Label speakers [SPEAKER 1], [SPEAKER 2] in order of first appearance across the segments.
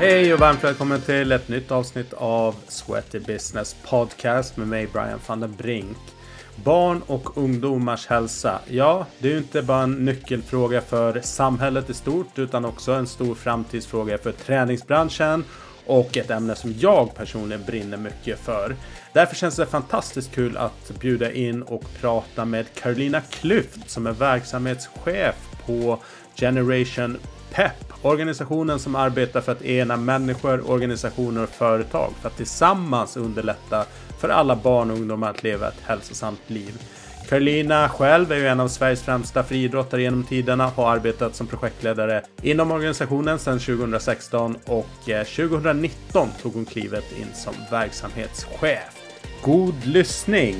[SPEAKER 1] Hej och varmt välkommen till ett nytt avsnitt av Sweaty Business Podcast med mig Brian van den Brink. Barn och ungdomars hälsa. Ja, det är ju inte bara en nyckelfråga för samhället i stort utan också en stor framtidsfråga för träningsbranschen och ett ämne som jag personligen brinner mycket för. Därför känns det fantastiskt kul att bjuda in och prata med Carolina Klyft som är verksamhetschef på Generation PEP, organisationen som arbetar för att ena människor, organisationer och företag för att tillsammans underlätta för alla barn och ungdomar att leva ett hälsosamt liv. Carolina själv är ju en av Sveriges främsta friidrottare genom tiderna, har arbetat som projektledare inom organisationen sedan 2016 och eh, 2019 tog hon klivet in som verksamhetschef. God lyssning!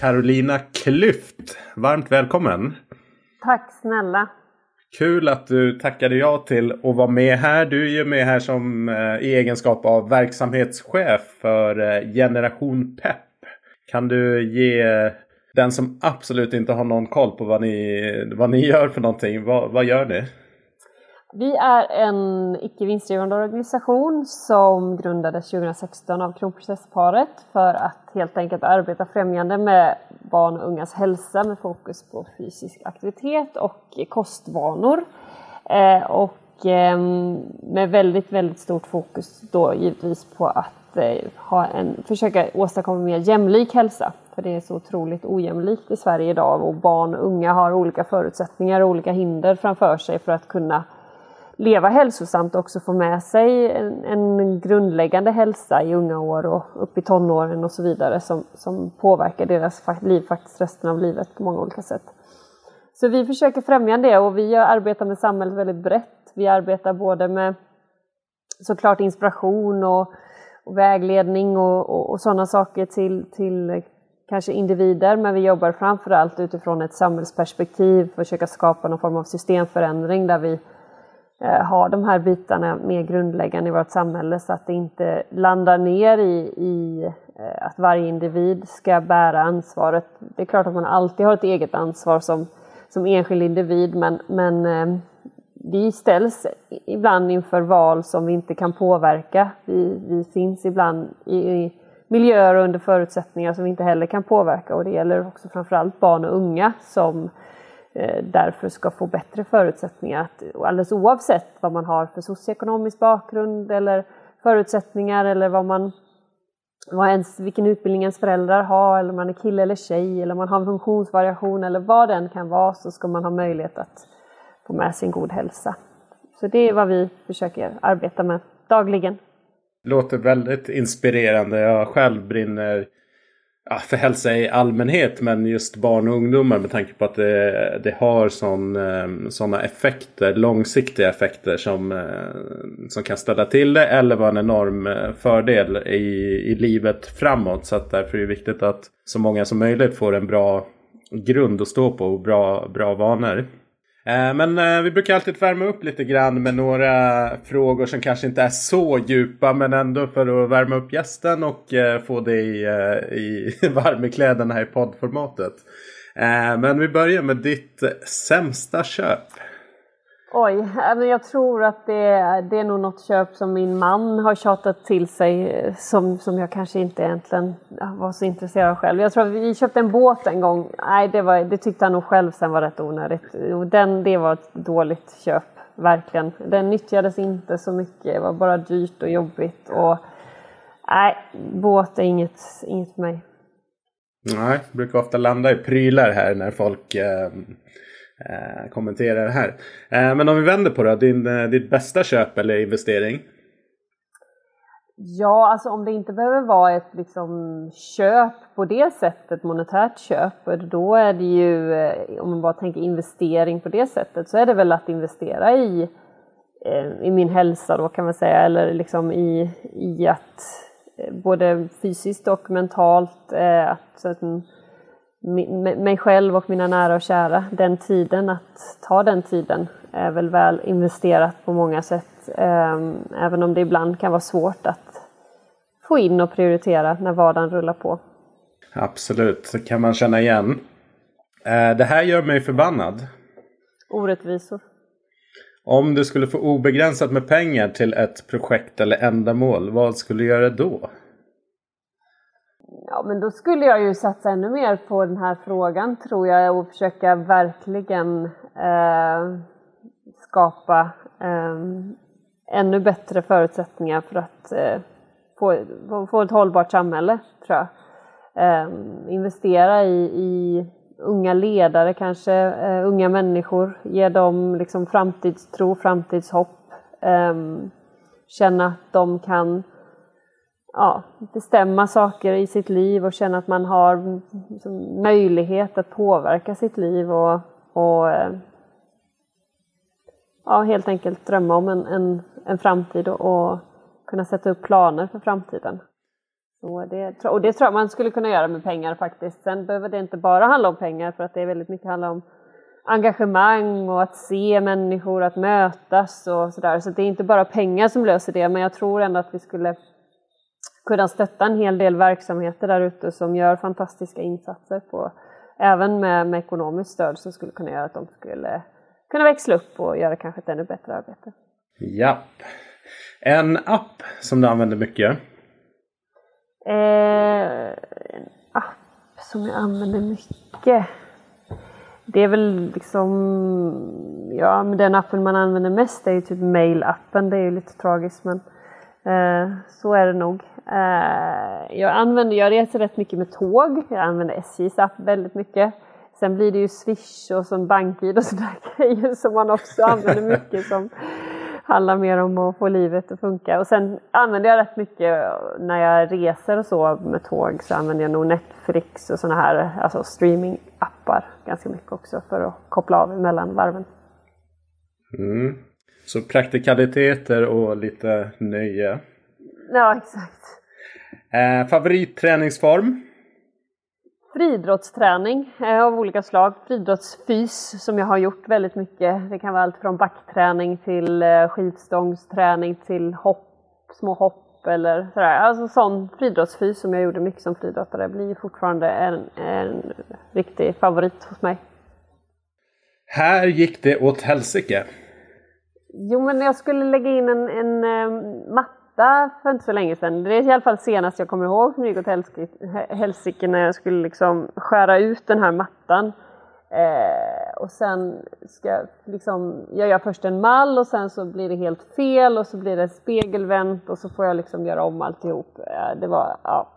[SPEAKER 1] Carolina Klyft, varmt välkommen!
[SPEAKER 2] Tack snälla!
[SPEAKER 1] Kul att du tackade ja till att vara med här. Du är ju med här som eh, i egenskap av verksamhetschef för eh, Generation Pep. Kan du ge den som absolut inte har någon koll på vad ni, vad ni gör för någonting, vad, vad gör ni?
[SPEAKER 2] Vi är en icke vinstdrivande organisation som grundades 2016 av kronprinsessparet för att helt enkelt arbeta främjande med barn och ungas hälsa med fokus på fysisk aktivitet och kostvanor. Eh, och ehm, med väldigt, väldigt stort fokus då givetvis på att eh, ha en, försöka åstadkomma mer jämlik hälsa. För det är så otroligt ojämlikt i Sverige idag och barn och unga har olika förutsättningar och olika hinder framför sig för att kunna leva hälsosamt och också få med sig en, en, grundläggande hälsa i unga år och upp i tonåren och så vidare som, som påverkar deras liv faktiskt resten av livet på många olika sätt. Så vi försöker främja det och vi arbetar med samhället väldigt brett. Vi arbetar både med såklart inspiration och, och vägledning och, och, och sådana saker till, till kanske individer, men vi jobbar framförallt utifrån ett samhällsperspektiv, försöka skapa någon form av systemförändring där vi Eh, ha de här bitarna mer grundläggande i vårt samhälle så att det inte landar ner i, i eh, att varje individ ska bära ansvaret. Det är klart att man alltid har ett eget ansvar som, som enskild individ men, men eh, vi ställs ibland inför val som vi inte kan påverka. Vi, vi finns ibland i, i miljöer och under förutsättningar som vi inte heller kan påverka och det gäller också framförallt barn och unga som Eh, Eh, därför ska få bättre förutsättningar. Att, alldeles oavsett vad man har för socioekonomisk bakgrund eller förutsättningar eller vad man, vad ens, vilken utbildning ens föräldrar har eller om man är kille eller tjej eller om man har en funktionsvariation eller vad den kan vara så ska man ha möjlighet att få med sig en god hälsa. Så det är vad vi försöker arbeta med dagligen.
[SPEAKER 1] Låter väldigt inspirerande. Jag själv brinner ja, för hälsa i allmänhet men just barn och ungdomar med tanke på att det, det har sådana ehm, effekter, långsiktiga effekter som, eh, som kan ställa till det eller vara en enorm eh, fördel i, i livet framåt. Så att därför är det viktigt att så många som möjligt får en bra grund att stå på och bra, bra vanor. Eh, men eh, vi brukar alltid värma upp lite grann med några frågor som kanske inte är så djupa men ändå för att värma upp gästen och eh, få dig i varmekläderna här i poddformatet. Men vi börjar med ditt sämsta köp.
[SPEAKER 2] Oj, äh, jag tror att det är, det är nog något köp som min man har tjatat till sig eh, som, som jag kanske inte egentligen äh, var så intresserad av själv. Jag tror att vi köpte en båt en gång. Nej, det, var, det tyckte han nog själv sen var rätt onödigt. Den, det var ett dåligt köp, verkligen. Den nyttjades inte så mycket, det var bara dyrt och jobbigt. Och, nej, båt är inget, inget för mig.
[SPEAKER 1] Nej, jag brukar ofta landa i prylar här när folk eh eh, kommentera det här. Eh, men om vi vänder på det, din, eh, ditt bästa köp eller investering?
[SPEAKER 2] Ja, alltså om det inte behöver vara ett liksom, köp på det sättet, monetärt köp, då är det ju, eh, om man bara tänker investering på det sättet, så är det väl att investera i, eh, i min hälsa då kan man säga, eller liksom i, i att eh, både fysiskt och mentalt, att, så att mig själv och mina nära och kära. Den tiden, att ta den tiden, är väl väl investerat på många sätt. Ehm, även om det ibland kan vara svårt att få in och prioritera när vardagen rullar på.
[SPEAKER 1] Absolut, det kan man känna igen. Eh, det här gör mig förbannad.
[SPEAKER 2] Orättvisor.
[SPEAKER 1] Om du skulle få obegränsat med pengar till ett projekt eller ändamål, vad skulle du göra då?
[SPEAKER 2] Ja, men då skulle jag ju satsa ännu mer på den här frågan tror jag och försöka verkligen eh, skapa eh, ännu bättre förutsättningar för att eh, få, få ett hållbart samhälle, tror jag. Eh, investera i, i unga ledare kanske, eh, unga människor, ge dem liksom framtidstro, framtidshopp, ehm, känna att de kan ja, bestämma saker i sitt liv och känna att man har liksom, möjlighet att påverka sitt liv och, och eh, ja, helt enkelt drömma om en, en, en framtid och, och, kunna sätta upp planer för framtiden. Och det, och det tror jag man skulle kunna göra med pengar faktiskt. Sen behöver det inte bara handla om pengar för att det är väldigt mycket handlar om engagemang och att se människor, att mötas och sådär. Så det är inte bara pengar som löser det men jag tror ändå att vi skulle kunna stötta en hel del verksamheter där ute som gör fantastiska insatser på även med, med ekonomiskt stöd som skulle kunna göra att de skulle kunna växla upp och göra kanske ett ännu bättre arbete.
[SPEAKER 1] Japp. En app som du använder mycket?
[SPEAKER 2] Eh, en app som jag använder mycket? Det är väl liksom, ja men den appen man använder mest är ju typ mail-appen. Det är ju lite tragiskt men Eh, så är det nog. Eh, jag, använder, jag reser rätt mycket med tåg. Jag använder SJs app väldigt mycket. Sen blir det ju Swish och som BankID och sådana grejer som man också använder mycket som handlar mer om att få livet att funka. Och sen använder jag rätt mycket när jag reser och så med tåg så använder jag nog Netflix och sådana här alltså streamingappar ganska mycket också för att koppla av mellan varven.
[SPEAKER 1] Mm. Så praktikaliteter och lite nöje.
[SPEAKER 2] Ja, exakt.
[SPEAKER 1] Eh, favoritträningsform?
[SPEAKER 2] Friidrottsträning eh, av olika slag. Friidrottsfys som jag har gjort väldigt mycket. Det kan vara allt från backträning till eh, skivstångsträning till hopp, små hopp eller sådär. Alltså sån friidrottsfys som jag gjorde mycket som friidrottare blir fortfarande en, en riktig favorit hos mig.
[SPEAKER 1] Här gick det åt helsike.
[SPEAKER 2] Jo, men jag skulle lägga in en, en, eh, matta för inte så länge sedan. Det är i alla fall senast jag kommer ihåg som gick åt helsike när jag skulle liksom skära ut den här mattan. Eh, och sen ska liksom, jag gör först en mall och sen så blir det helt fel och så blir det spegelvänt och så får jag liksom göra om alltihop. Eh, det var, ja,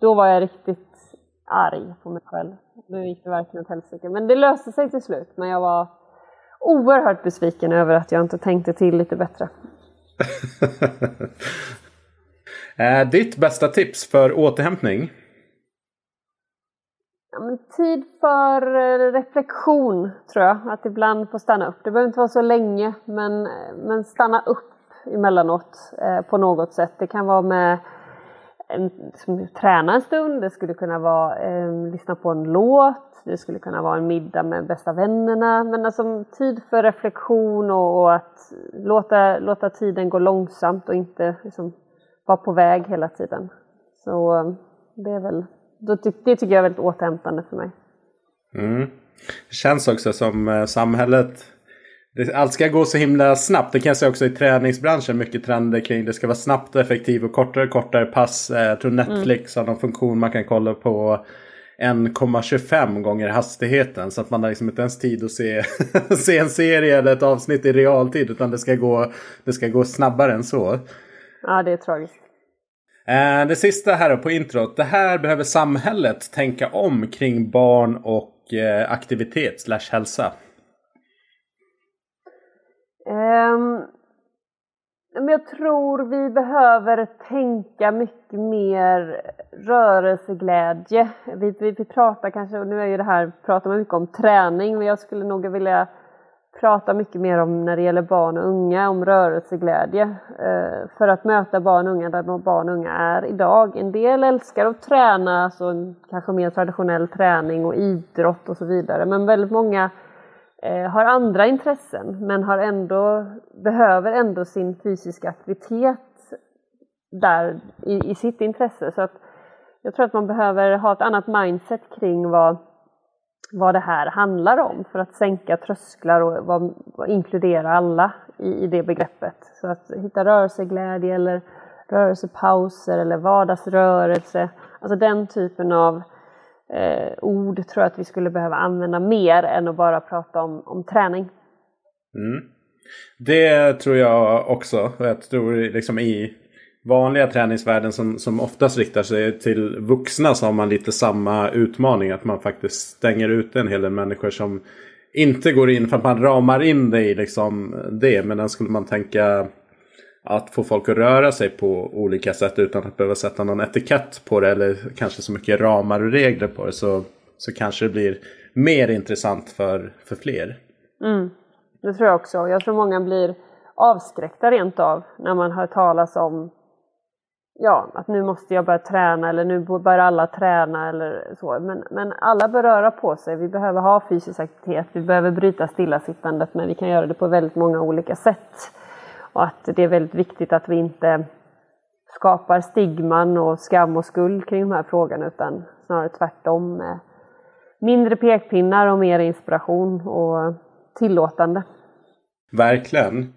[SPEAKER 2] då var jag riktigt arg på mig själv. Nu gick det verkligen åt helsike. Men det löste sig till slut. Men jag var oerhört besviken över att jag inte tänkte till lite bättre.
[SPEAKER 1] eh, ditt bästa tips för återhämtning?
[SPEAKER 2] Ja, tid för eh, reflektion tror jag. Att ibland få stanna upp. Det behöver inte vara så länge men, men stanna upp emellanåt eh, på något sätt. Det kan vara med en, träna en stund, det skulle kunna vara eh, lyssna på en låt, det skulle kunna vara en middag med bästa vännerna. Men alltså tid för reflektion och, och att låta, låta tiden gå långsamt och inte liksom, vara på väg hela tiden. Så ehm, det är väl, det tycker jag är väldigt återhämtande för mig.
[SPEAKER 1] Mm. Det känns också som eh, allt ska gå så himla snabbt. Det kan jag säga också i träningsbranschen. Mycket trender kring det ska vara snabbt och effektivt och kortare och kortare pass. Eh, jag tror Netflix mm. har någon funktion man kan kolla på 1,25 gånger hastigheten. Så att man har liksom inte ens tid att se, se en serie eller ett avsnitt i realtid. Utan det ska, gå, det ska gå snabbare än så.
[SPEAKER 2] Ja, det är tragiskt.
[SPEAKER 1] Eh, det sista här på introt. Det här behöver samhället tänka om kring barn och eh, aktivitet slash hälsa.
[SPEAKER 2] Um, men jag tror vi behöver tänka mycket mer rörelseglädje. Vi, vi, vi pratar kanske, och nu är ju det här, pratar man mycket om träning, men jag skulle nog vilja prata mycket mer om när det gäller barn och unga, om rörelseglädje. Ehm, för att möta barn och unga där barn och unga är idag. En del älskar att träna, alltså kanske mer traditionell träning och idrott och så vidare. Men väldigt många Eh, har andra intressen men har ändå, behöver ändå sin fysiska aktivitet där i, i sitt intresse. Så att jag tror att man behöver ha ett annat mindset kring vad, vad det här handlar om för att sänka trösklar och vad, vad inkludera alla i, i det begreppet. Så att hitta rörelseglädje eller rörelsepauser eller vardagsrörelse. Alltså den typen av eh, ord tror jag att vi skulle behöva använda mer än att bara prata om, om träning.
[SPEAKER 1] Mm. Det tror jag också. Jag tror liksom i vanliga träningsvärlden som, som oftast riktar sig till vuxna så har man lite samma utmaning. Att man faktiskt stänger ut en hel del människor som inte går in för att man ramar in det i liksom det. Men den skulle man tänka att få folk att röra sig på olika sätt utan att behöva sätta någon etikett på det eller kanske så mycket ramar och regler på det så, så kanske det blir mer intressant för, för fler.
[SPEAKER 2] Mm, det tror jag också. Jag tror många blir avskräckta rent av när man hör talas om ja, att nu måste jag börja träna eller nu börjar alla träna eller så. Men, men alla bör röra på sig. Vi behöver ha fysisk aktivitet. Vi behöver bryta stillasittandet men vi kan göra det på väldigt många olika sätt. Och att det är väldigt viktigt att vi inte skapar stigman och skam och skuld kring de här frågorna utan snarare tvärtom. Med mindre pekpinnar och mer inspiration och tillåtande.
[SPEAKER 1] Verkligen.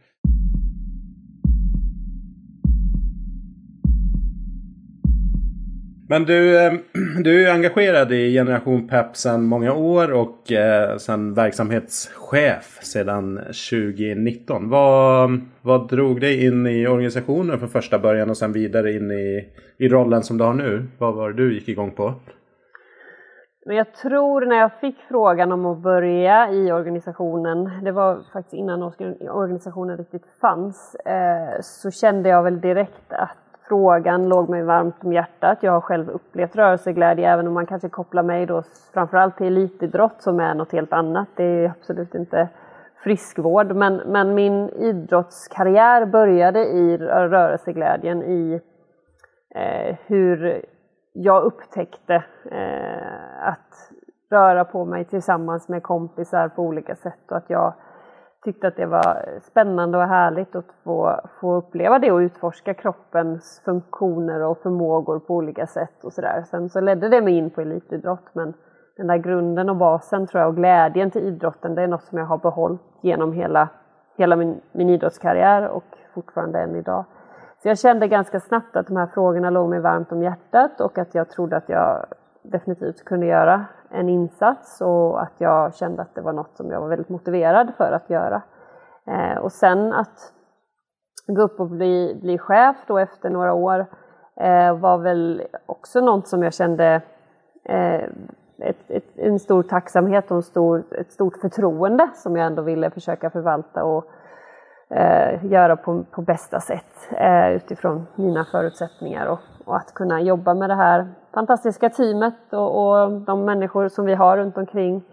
[SPEAKER 1] Men du, eh, du är engagerad i Generation Pep sedan många år och eh, sedan verksamhetschef sedan 2019. Vad, vad drog dig in i organisationen från första början och sen vidare in i, i rollen som du har nu? Vad var det du gick igång på?
[SPEAKER 2] Men jag tror när jag fick frågan om att börja i organisationen, det var faktiskt innan organisationen riktigt fanns, eh, så kände jag väl direkt att frågan låg mig varmt om hjärtat. Jag har själv upplevt rörelseglädje även om man kanske kopplar mig då framförallt till elitidrott som är något helt annat. Det är absolut inte friskvård men, men min idrottskarriär började i rörelseglädjen i eh, hur jag upptäckte eh, att röra på mig tillsammans med kompisar på olika sätt och att jag tyckte att det var spännande och härligt att få, få uppleva det och utforska kroppens funktioner och förmågor på olika sätt och sådär. Sen så ledde det mig in på elitidrott men den där grunden och basen tror jag och glädjen till idrotten det är något som jag har behållit genom hela, hela min, min idrottskarriär och fortfarande än idag. Så jag kände ganska snabbt att de här frågorna låg mig varmt om hjärtat och att jag trodde att jag definitivt kunde göra en insats och att jag kände att det var något som jag var väldigt motiverad för att göra. Eh, och sen att gå upp och bli, bli chef då efter några år eh, var väl också något som jag kände eh, ett, ett, en stor tacksamhet och en stor, ett stort förtroende som jag ändå ville försöka förvalta och eh, göra på, på bästa sätt eh, utifrån mina förutsättningar och, och, att kunna jobba med det här fantastiska teamet och, och de människor som vi har runt omkring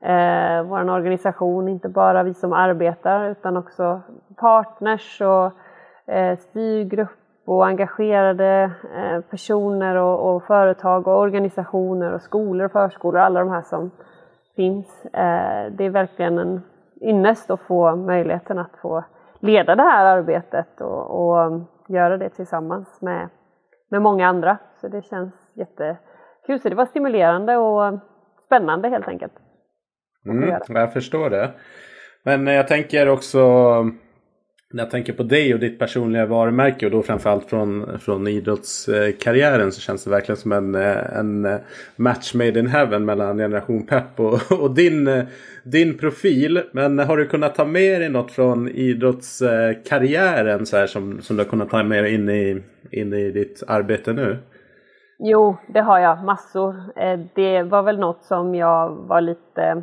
[SPEAKER 2] eh, vår organisation, inte bara vi som arbetar utan också partners och eh, styrgrupp och engagerade eh, personer och, och, företag och organisationer och skolor och förskolor, alla de här som finns. Eh, det är verkligen en ynnest att få möjligheten att få leda det här arbetet och, och göra det tillsammans med, med många andra. Så det känns jättekul. Så det var stimulerande och spännande helt enkelt.
[SPEAKER 1] Mm, jag förstår det. Men jag tänker också när jag tänker på dig och ditt personliga varumärke och då framförallt från, från idrottskarriären så känns det verkligen som en, en match made in heaven mellan generation Pep och, och din, din profil. Men har du kunnat ta med dig något från idrottskarriären så här, som, som du har kunnat ta med dig in i, in i ditt arbete nu?
[SPEAKER 2] Jo, det har jag massor. Eh, det var väl något som jag var lite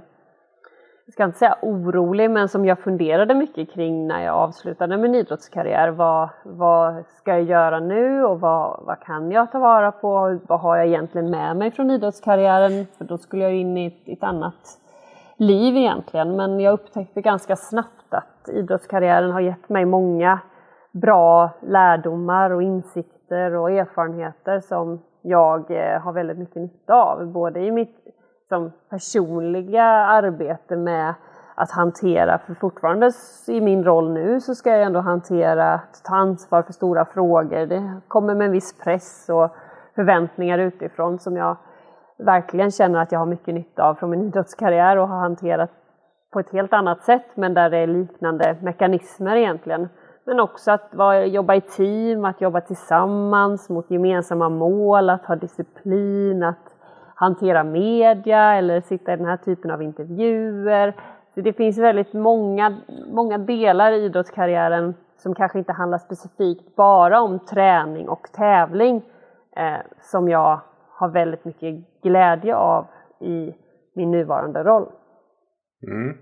[SPEAKER 2] jag ska inte säga orolig, men som jag funderade mycket kring när jag avslutade min idrottskarriär. Vad, vad ska jag göra nu och vad, vad kan jag ta vara på? Vad har jag egentligen med mig från idrottskarriären? För då skulle jag in i ett, ett annat liv egentligen. Men jag upptäckte ganska snabbt att idrottskarriären har gett mig många bra lärdomar och insikter och erfarenheter som jag eh, har väldigt mycket nytta av. Både i mitt liksom, personliga arbete med att hantera, för fortfarande i min roll nu så ska jag ändå hantera, ta ansvar för stora frågor. Det kommer med en viss press och förväntningar utifrån som jag verkligen känner att jag har mycket nytta av från min idrottskarriär och har hanterat på ett helt annat sätt men där det är liknande mekanismer egentligen. Men också att vara, jobba i team, att jobba tillsammans mot gemensamma mål, att ha disciplin, att hantera media eller sitta i den här typen av intervjuer. Så det finns väldigt många, många delar i idrottskarriären som kanske inte handlar specifikt bara om träning och tävling eh, som jag har väldigt mycket glädje av i min nuvarande roll.
[SPEAKER 1] Mm.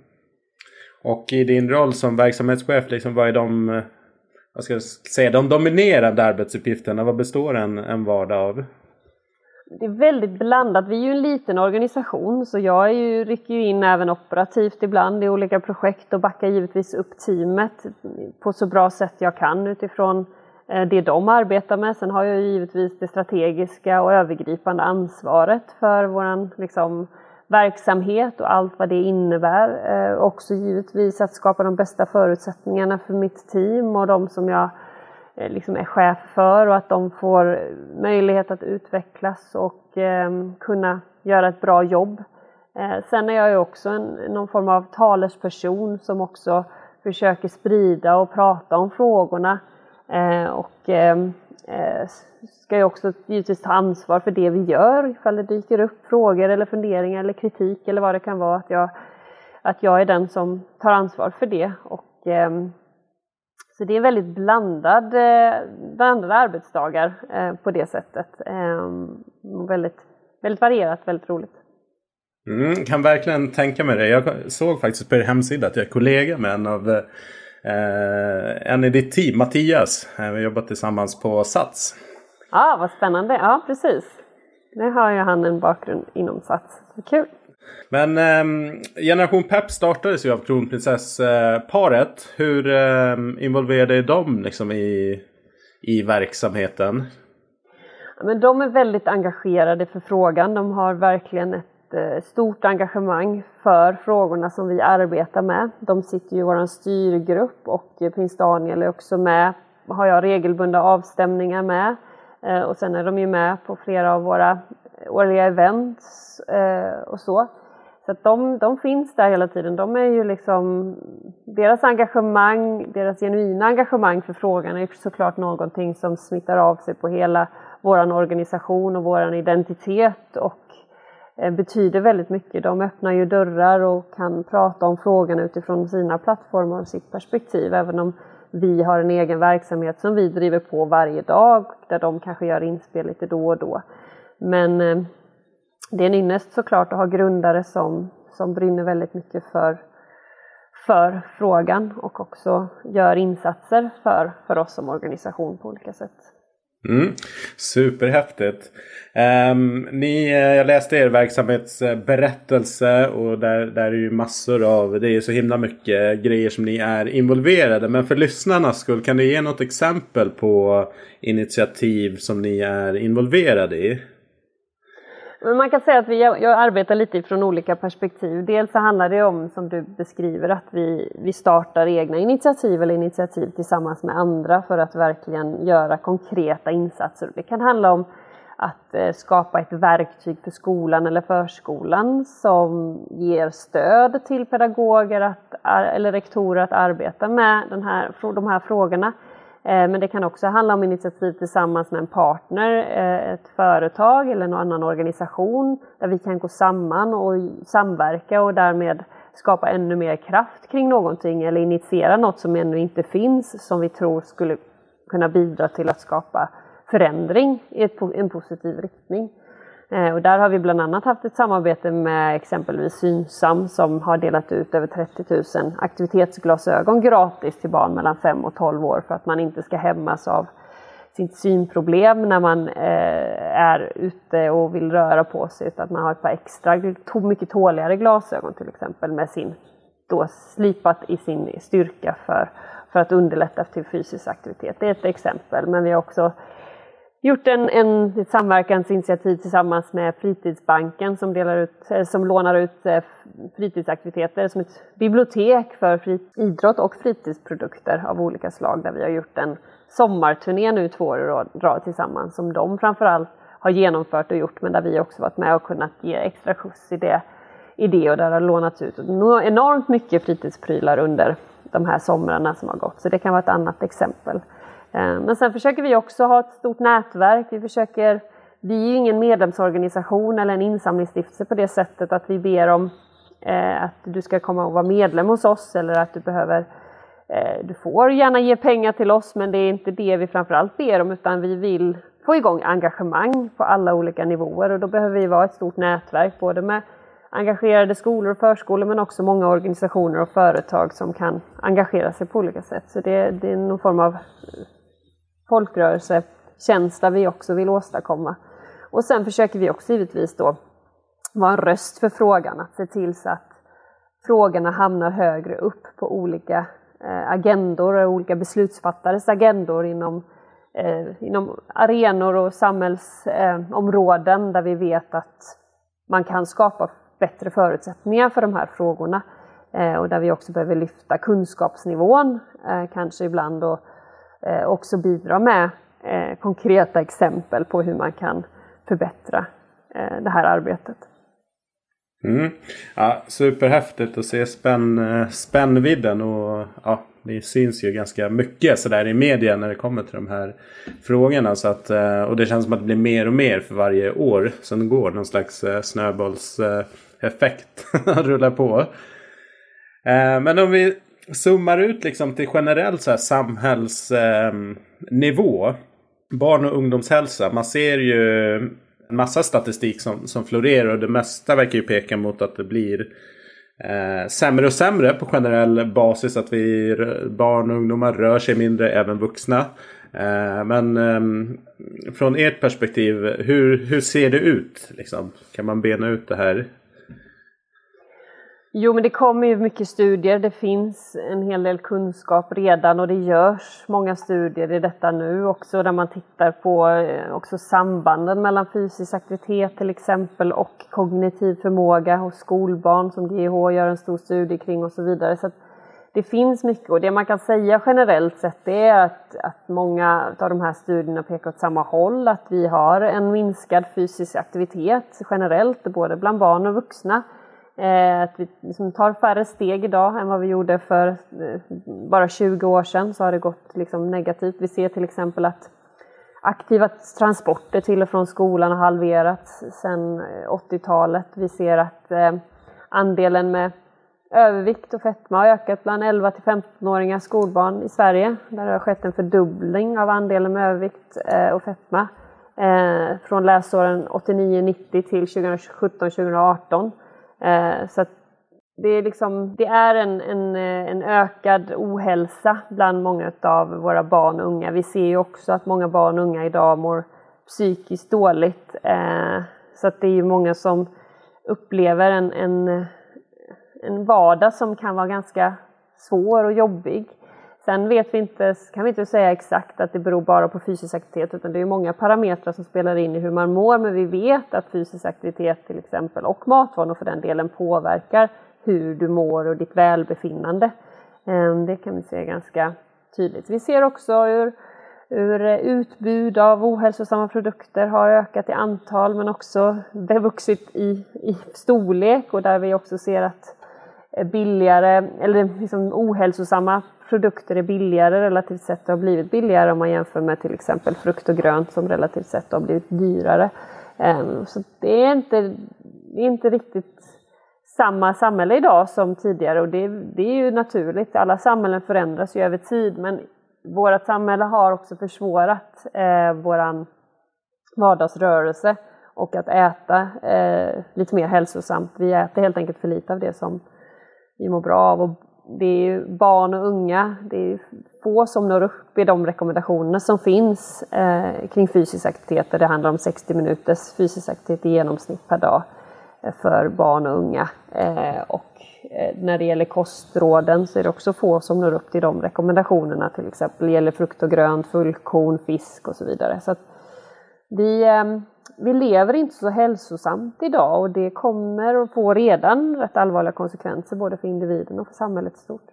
[SPEAKER 1] Och i din roll som verksamhetschef, liksom, vad är de, eh, vad ska jag säga, de dominerande arbetsuppgifterna? Vad består en, en vardag av?
[SPEAKER 2] Det är väldigt blandat. Vi är ju en liten organisation så jag är ju, rycker ju in även operativt ibland i olika projekt och backar givetvis upp teamet på så bra sätt jag kan utifrån eh, det de arbetar med. Sen har jag ju givetvis det strategiska och övergripande ansvaret för våran liksom, verksamhet och allt vad det innebär. Eh, också givetvis att skapa de bästa förutsättningarna för mitt team och de som jag Eh, liksom är chef för och att de får möjlighet att utvecklas och ehm, kunna göra ett bra jobb. Eh, sen är jag ju också en, någon form av talesperson som också försöker sprida och prata om frågorna eh, och ehm, ska ju också givetvis ta ansvar för det vi gör ifall det dyker upp frågor eller funderingar eller kritik eller vad det kan vara. Att jag, att jag är den som tar ansvar för det. Och, ehm, så det är väldigt blandad, eh, blandade arbetsdagar eh, på det sättet. Eh, väldigt, väldigt varierat, väldigt roligt.
[SPEAKER 1] Mm, kan verkligen tänka mig det. Jag såg faktiskt på er hemsida att jag är kollega med en av eh, en i ditt team, Mattias. Eh, vi har jobbat tillsammans på Sats.
[SPEAKER 2] Ja, ah, vad spännande. Ja, precis. Nu har ju han en bakgrund inom Sats. Så kul.
[SPEAKER 1] Men eh, Generation Pep startades ju av kronprinsessparet. Hur eh, involverade är de liksom i, i verksamheten?
[SPEAKER 2] men de är väldigt engagerade för frågan. De har verkligen ett Eh, stort engagemang för frågorna som vi arbetar med. De sitter ju i vår styrgrupp och eh, prins Daniel är också med, har jag regelbundna avstämningar med. Eh, och sen är de ju med på flera av våra årliga events eh, och så. Så att de, de finns där hela tiden. De är ju liksom, deras engagemang, deras genuina engagemang för frågan är såklart någonting som smittar av sig på hela vår organisation och vår identitet och eh, betyder väldigt mycket. De öppnar ju dörrar och kan prata om frågan utifrån sina plattformar och sitt perspektiv. Även om vi har en egen verksamhet som vi driver på varje dag där de kanske gör inspel lite då och då. Men eh, det är en ynnest såklart att ha grundare som, som brinner väldigt mycket för, för frågan och också gör insatser för, för oss som organisation på olika sätt.
[SPEAKER 1] Mm, superhäftigt. Um, ni, eh, jag läste er verksamhetsberättelse och där, där är ju massor av, det är så himla mycket grejer som ni är involverade. Men för lyssnarnas skull, kan du ge något exempel på initiativ som ni är involverade i?
[SPEAKER 2] Men man kan säga att vi, jag arbetar lite från olika perspektiv. Dels så handlar det om, som du beskriver, att vi, vi startar egna initiativ eller initiativ tillsammans med andra för att verkligen göra konkreta insatser. Det kan handla om att eh, skapa ett verktyg för skolan eller förskolan som ger stöd till pedagoger att, eller rektorer att arbeta med den här, de här frågorna. Eh, men det kan också handla om initiativ tillsammans med en partner, eh, ett företag eller någon annan organisation där vi kan gå samman och samverka och därmed skapa ännu mer kraft kring någonting eller initiera något som ännu inte finns som vi tror skulle kunna bidra till att skapa förändring i en positiv riktning. Eh, och där har vi bland annat haft ett samarbete med exempelvis Synsam som har delat ut över 30 000 aktivitetsglasögon gratis till barn mellan 5 och 12 år för att man inte ska hämmas av sitt synproblem när man eh, är ute och vill röra på sig utan att man har ett par extra mycket tåligare glasögon till exempel med sin då slipat i sin styrka för, för att underlätta till fysisk aktivitet. Det är ett exempel men vi har också gjort en, en ett samverkansinitiativ tillsammans med Fritidsbanken som, delar ut, eh, som lånar ut eh, fritidsaktiviteter som ett bibliotek för frit, idrott och fritidsprodukter av olika slag där vi har gjort en sommarturné nu två år i rad tillsammans som de framförallt har genomfört och gjort men där vi också varit med och kunnat ge extra skjuts i det, i det och där det har lånats ut enormt mycket fritidsprylar under de här somrarna som har gått. Så det kan vara ett annat exempel. Eh, men sen försöker vi också ha ett stort nätverk. Vi försöker vi är ju ingen medlemsorganisation eller en insamlingsstiftelse på det sättet att vi ber om eh, att du ska komma och vara medlem hos oss eller att du behöver eh, du får gärna ge pengar till oss men det är inte det vi framförallt ber om utan vi vill få igång engagemang på alla olika nivåer och då behöver vi vara ett stort nätverk både med engagerade skolor och förskolor men också många organisationer och företag som kan engagera sig på olika sätt. Så det, det är någon form av folkrörelsekänsla vi också vill åstadkomma. Och sen försöker vi också givetvis då vara en röst för frågan, att se till så att frågorna hamnar högre upp på olika eh, agendor och olika beslutsfattares agendor inom, eh, inom arenor och samhällsområden eh, där vi vet att man kan skapa bättre förutsättningar för de här frågorna. Eh, och där vi också behöver lyfta kunskapsnivån, eh, kanske ibland och Eh, också bidra med eh, konkreta exempel på hur man kan förbättra eh, det här arbetet.
[SPEAKER 1] Mm. Ja, superhäftigt att se spänn, eh, spännvidden och ja, det syns ju ganska mycket sådär i media när det kommer till de här frågorna. Så att, och det känns som att det blir mer och mer för varje år som går. Någon slags snöbollseffekt rullar på. Men om vi Summar ut liksom till generell så här samhällsnivå ehm, barn och ungdomshälsa. Man ser ju en massa statistik som, som florerar och det mesta verkar ju peka mot att det blir eh, sämre och sämre på generell basis. Att vi barn och ungdomar rör sig mindre, även vuxna. Eh, men eh, från ert perspektiv, hur, hur ser det ut? Liksom? Kan man bena ut det här
[SPEAKER 2] Jo, men det kommer ju mycket studier. Det finns en hel del kunskap redan och det görs många studier i detta nu också där man tittar på eh, också sambanden mellan fysisk aktivitet till exempel och kognitiv förmåga hos skolbarn som GH gör en stor studie kring och så vidare. Så det finns mycket och det man kan säga generellt sett är att, att många av de här studierna pekar åt samma håll, att vi har en minskad fysisk aktivitet generellt, både bland barn och vuxna. Eh, att vi liksom tar färre steg idag än vad vi gjorde för eh, bara 20 år sedan så har det gått liksom negativt. Vi ser till exempel att aktiva transporter till och från skolan har halverats sedan eh, 80-talet. Vi ser att eh, andelen med övervikt och fetma har ökat bland 11 till 15-åringar skolbarn i Sverige. Där har skett en fördubbling av andelen med övervikt eh, och fetma från läsåren 89-90 till 2017-2018. Eh, så det är, liksom, det är en, en, eh, en, ökad ohälsa bland många av våra barn och unga. Vi ser ju också att många barn och unga idag mår psykiskt dåligt. Eh, så att det är ju många som upplever en, en, en vardag som kan vara ganska svår och jobbig. Sen vet vi inte, kan vi inte säga exakt att det beror bara på fysisk aktivitet utan det är många parametrar som spelar in i hur man mår men vi vet att fysisk aktivitet till exempel och matvanor för den delen påverkar hur du mår och ditt välbefinnande. Ehm, det kan vi se ganska tydligt. Vi ser också hur, hur utbud av ohälsosamma produkter har ökat i antal men också vuxit i, i storlek och där vi också ser att billigare eller liksom ohälsosamma produkter är billigare relativt sett och har blivit billigare om man jämför med till exempel frukt och grönt som relativt sett har blivit dyrare. Ehm, så det är inte, det är inte riktigt samma samhälle idag som tidigare och det, det är ju naturligt. Alla samhällen förändras ju över tid men vårt samhälle har också försvårat eh, våran vardagsrörelse och att äta eh, lite mer hälsosamt. Vi äter helt enkelt för lite av det som vi mår bra av. Och det är ju barn och unga, det är få som når upp i de rekommendationer som finns eh, kring fysisk aktivitet. Det handlar om 60 minuters fysisk aktivitet i genomsnitt per dag eh, för barn och unga. Eh, och eh, när det gäller kostråden så är det också få som når upp till de rekommendationerna. Till exempel gäller frukt och grönt, fullkorn, fisk och så vidare. Så vi, ehm, vi lever inte så hälsosamt idag och det kommer att få redan rätt allvarliga konsekvenser både för individen och för samhället stort.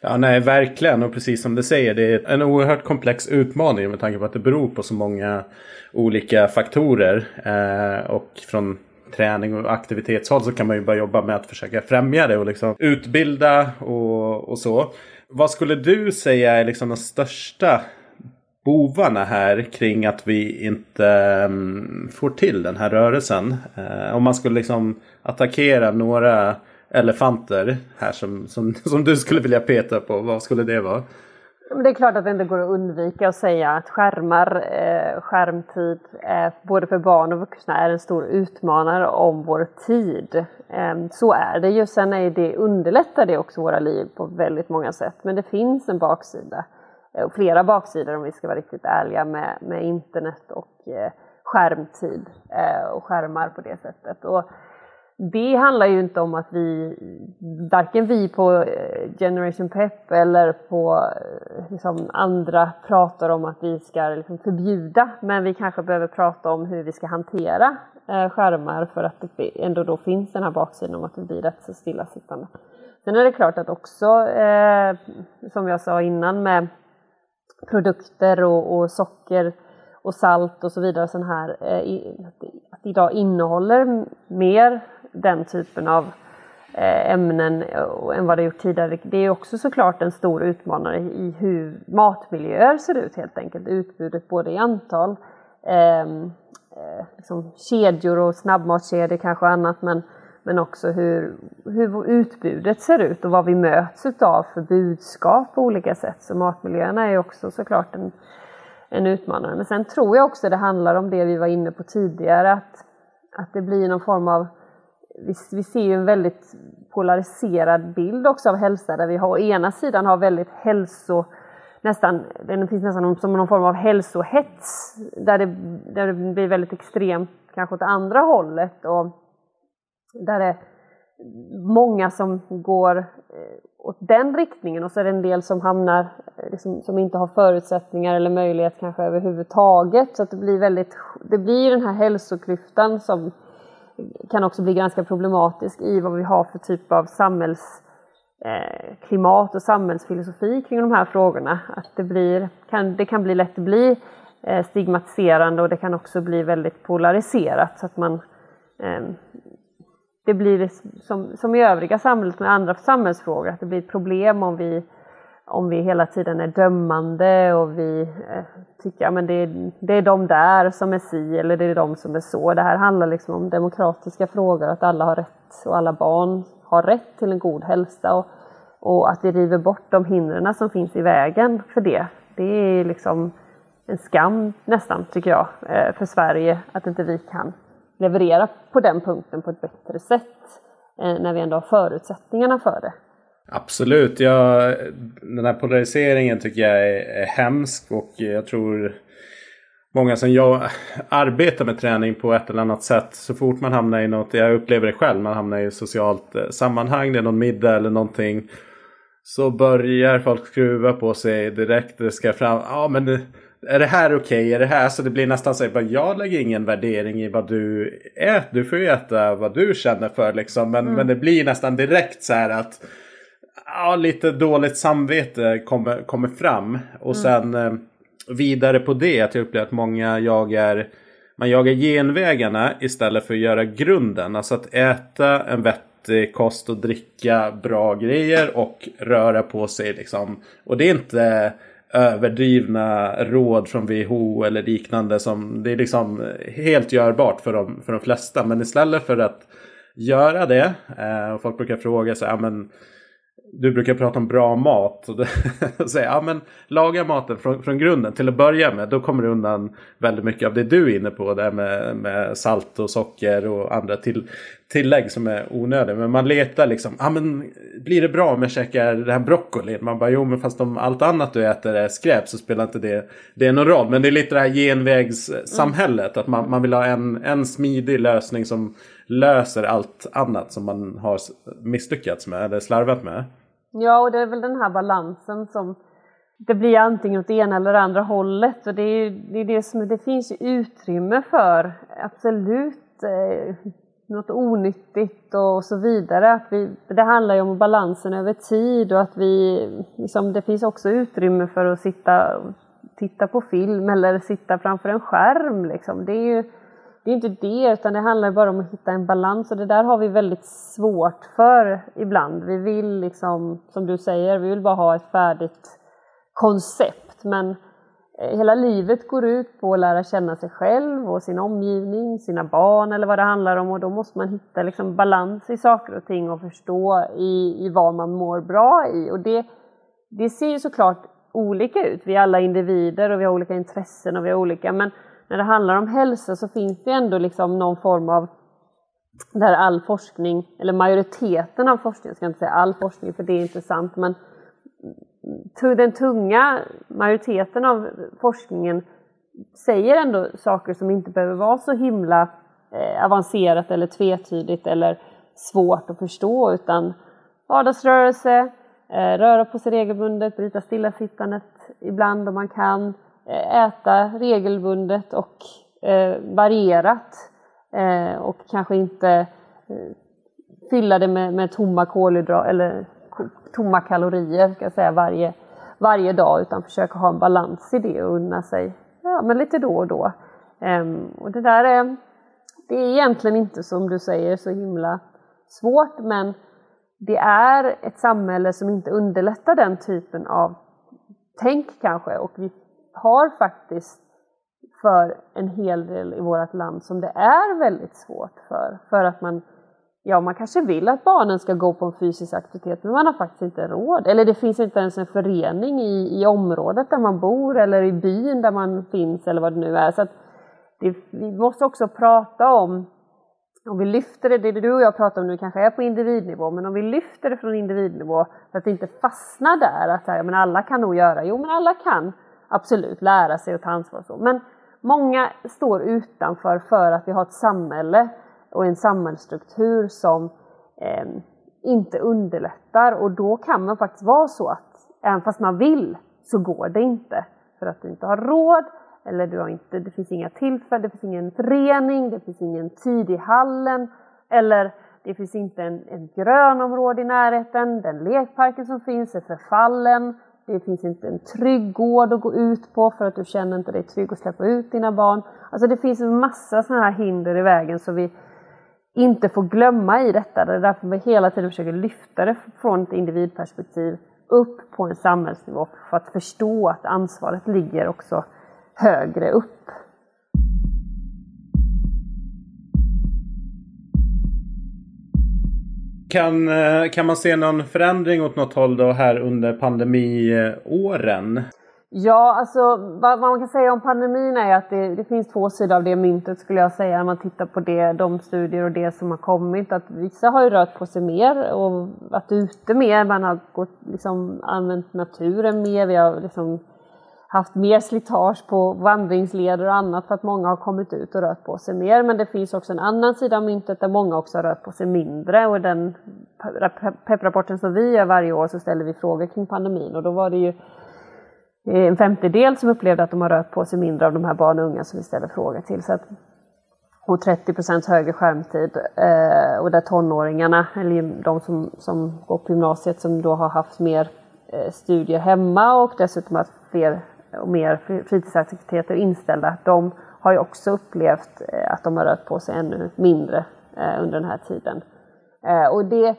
[SPEAKER 1] Ja, nej, verkligen. Och precis som du säger, det är en oerhört komplex utmaning med tanke på att det beror på så många olika faktorer. Eh, och från träning och aktivitetshåll så kan man ju bara jobba med att försöka främja det och liksom utbilda och, och så. Vad skulle du säga är liksom de största bovarna här kring att vi inte um, får till den här rörelsen? Uh, om man skulle liksom attackera några elefanter här som, som, som du skulle vilja peta på, vad skulle det vara?
[SPEAKER 2] Det är klart att det inte går att undvika att säga att skärmar, eh, skärmtid, eh, både för barn och vuxna, är en stor utmanare om vår tid. Eh, så är det ju. Sen är det, underlättar det också våra liv på väldigt många sätt. Men det finns en baksida. Eh, flera baksidor om vi ska vara riktigt ärliga med, med internet och eh, skärmtid eh, och skärmar på det sättet. Och, det handlar ju inte om att vi, varken vi på eh, Generation Pep eller på eh, liksom andra pratar om att vi ska liksom förbjuda, men vi kanske behöver prata om hur vi ska hantera eh, skärmar för att det ändå då finns den här baksidan om att vi blir rätt så stillasittande. Sen är det klart att också, eh, som jag sa innan med produkter och, och socker och salt och så vidare, sån här, eh, att idag innehåller mer den typen av eh, ämnen eh, än vad det gjort tidigare. Det är också såklart en stor utmanare i hur matmiljöer ser ut helt enkelt. Utbudet både i antal eh, liksom kedjor och snabbmatskedjor kanske och annat men, men också hur, hur utbudet ser ut och vad vi möts utav för budskap på olika sätt. Så matmiljöerna är också såklart en, en utmanare. Men sen tror jag också det handlar om det vi var inne på tidigare att, att det blir någon form av vi, vi ser ju en väldigt polariserad bild också av hälsa där vi har å ena sidan har väldigt hälso nästan, det finns nästan som någon form av hälsohets där det, där det blir väldigt extremt kanske åt andra hållet och där det är många som går eh, åt den riktningen och så är det en del som hamnar eh, liksom, som inte har förutsättningar eller möjlighet kanske överhuvudtaget så att det blir väldigt, det blir den här hälsoklyftan som kan också bli ganska problematisk i vad vi har för typ av samhällsklimat eh, och samhällsfilosofi kring de här frågorna. Att det, blir, kan, det kan bli lätt bli eh, stigmatiserande och det kan också bli väldigt polariserat så att man eh, det blir som, som i övriga samhället med andra samhällsfrågor, att det blir ett problem om vi om vi hela tiden är dömande och vi eh, tycker att det, det är de där som är si eller det är de som är så. Det här handlar liksom om demokratiska frågor, att alla har rätt och alla barn har rätt till en god hälsa och, och att vi river bort de hindren som finns i vägen för det. Det är liksom en skam nästan, tycker jag, eh, för Sverige att inte vi kan leverera på den punkten på ett bättre sätt eh, när vi ändå har förutsättningarna för det.
[SPEAKER 1] Absolut. Jag, den här polariseringen tycker jag är, är hemsk och jag tror många som jag arbetar med träning på ett eller annat sätt. Så fort man hamnar i något, jag upplever det själv, man hamnar i socialt eh, sammanhang, det är någon middag eller någonting. Så börjar folk skruva på sig direkt. Det ska fram, ja men är det här okej? Okay? Är det här? Så det blir nästan så att jag lägger ingen värdering i vad du äter. Du får ju äta vad du känner för liksom. Men, mm. men det blir nästan direkt så här att ja, lite dåligt samvete kommer, kommer fram. Och mm. sen eh, vidare på det att jag upplever att många jagar man jagar genvägarna istället för att göra grunden. Alltså att äta en vettig kost och dricka bra grejer och röra på sig liksom. Och det är inte överdrivna råd från WHO eller liknande som det är liksom helt görbart för de, för de flesta. Men istället för att göra det eh, och folk brukar fråga sig, ja men du brukar prata om bra mat. Och säga, ja men laga maten från, från grunden till att börja med. Då kommer du undan väldigt mycket av det du är inne på. Det med, med salt och socker och andra till, tillägg som är onödiga. Men man letar liksom, ja men blir det bra om jag käkar den här broccolin? Man bara, jo men fast om allt annat du äter är skräp så spelar inte det, det någon roll. Men det är lite det här genvägssamhället. Mm. Att man, man vill ha en, en smidig lösning som löser allt annat som man har misslyckats med eller slarvat med.
[SPEAKER 2] Ja, och det är väl den här balansen som det blir antingen åt ena eller andra hållet och det, är, det, är det som det finns utrymme för absolut eh, något onyttigt och så vidare. Att vi, det handlar ju om balansen över tid och att vi, liksom, det finns också utrymme för att sitta titta på film eller sitta framför en skärm. Liksom. Det är ju det är inte det, utan det handlar bara om att hitta en balans och det där har vi väldigt svårt för ibland. Vi vill liksom, som du säger, vi vill bara ha ett färdigt koncept, men eh, hela livet går ut på att lära känna sig själv och sin omgivning, sina barn eller vad det handlar om och då måste man hitta liksom balans i saker och ting och förstå i, i vad man mår bra i. Och det, det ser ju såklart olika ut. Vi är alla individer och vi har olika intressen och vi har olika, men när det handlar om hälsa så finns det ändå liksom någon form av där all forskning, eller majoriteten av forskningen, jag ska inte säga all forskning för det är inte sant, men den tunga majoriteten av forskningen säger ändå saker som inte behöver vara så himla eh, avancerat eller tvetydigt eller svårt att förstå utan vardagsrörelse, eh, röra på sig regelbundet, bryta stillasittandet ibland om man kan, Eh, äta regelbundet och eh, varierat eh, och kanske inte eh, fylla det med, med tomma kolhydrater eller tomma kalorier ska jag säga, varje, varje dag utan försöka ha en balans i det och unna sig ja, men lite då och då. Ehm, och det där är, det är egentligen inte som du säger så himla svårt men det är ett samhälle som inte underlättar den typen av tänk kanske och vi har faktiskt för en hel del i vårt land som det är väldigt svårt för. För att man, ja man kanske vill att barnen ska gå på en fysisk aktivitet men man har faktiskt inte råd. Eller det finns inte ens en förening i, i området där man bor eller i byn där man finns eller vad det nu är. Så det, vi måste också prata om, om vi lyfter det, det du och jag pratar om nu kanske är på individnivå, men om vi lyfter det från individnivå för att inte fastna där att här, men alla kan nog göra, jo men alla kan absolut lära sig att ta ansvar och så. Men många står utanför för att vi har ett samhälle och en samhällsstruktur som eh, inte underlättar. Och då kan man faktiskt vara så att även fast man vill så går det inte. För att du inte har råd eller du har inte, det finns inga tillfällen, det finns ingen förening, det finns ingen tid i hallen eller det finns inte en, en grönområde i närheten, den lekparken som finns är förfallen, det finns inte en trygg gård att gå ut på för att du känner inte dig trygg att släppa ut dina barn. Alltså det finns en massa sådana här hinder i vägen som vi inte får glömma i detta. Det är därför vi hela tiden försöker lyfta det från ett individperspektiv upp på en samhällsnivå för att förstå att ansvaret ligger också högre upp.
[SPEAKER 1] Kan, eh, kan man se någon förändring åt något håll då här under pandemiåren?
[SPEAKER 2] Ja, alltså vad, man kan säga om pandemin är att det, det, finns två sidor av det myntet skulle jag säga när man tittar på det, de studier och det som har kommit. Att vissa har ju rört på sig mer och varit ute mer, man har gått, liksom, använt naturen mer, vi har liksom haft mer slitage på vandringsleder och annat för att många har kommit ut och rört på sig mer. Men det finns också en annan sida av myntet där många också har rört på sig mindre och i den PEP-rapporten som vi gör varje år så ställer vi frågor kring pandemin och då var det ju eh, en femtedel som upplevde att de har rört på sig mindre av de här barn och unga som vi ställer frågor till. Så att, och 30 procent högre skärmtid eh, och där tonåringarna, eller de som, som går på gymnasiet som då har haft mer eh, studier hemma och dessutom haft fler och mer fritidsaktiviteter inställda, de har ju också upplevt eh, att de har rört på sig ännu mindre eh, under den här tiden. Eh, och det,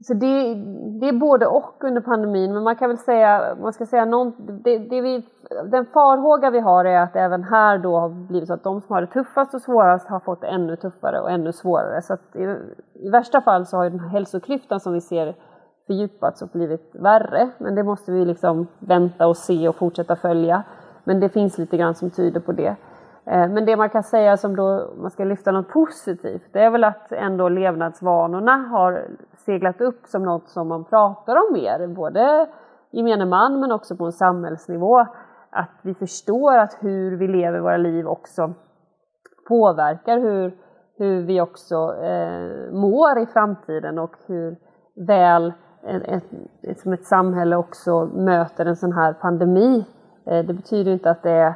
[SPEAKER 2] så det, det är både och under pandemin, men man kan väl säga, man ska säga någon, det, det vi, den farhåga vi har är att även här då har blivit så att de som har det tuffast och svårast har fått det ännu tuffare och ännu svårare. Så att i, i värsta fall så har ju den här hälsoklyftan som vi ser fördjupats och blivit värre. Men det måste vi liksom vänta och se och fortsätta följa. Men det finns lite grann som tyder på det. Eh, men det man kan säga som då man ska lyfta något positivt, det är väl att ändå levnadsvanorna har seglat upp som något som man pratar om mer, både gemene man men också på en samhällsnivå. Att vi förstår att hur vi lever våra liv också påverkar hur, hur vi också eh, mår i framtiden och hur väl ett, ett, som ett samhälle också möter en sån här pandemi. Eh, det betyder inte att det är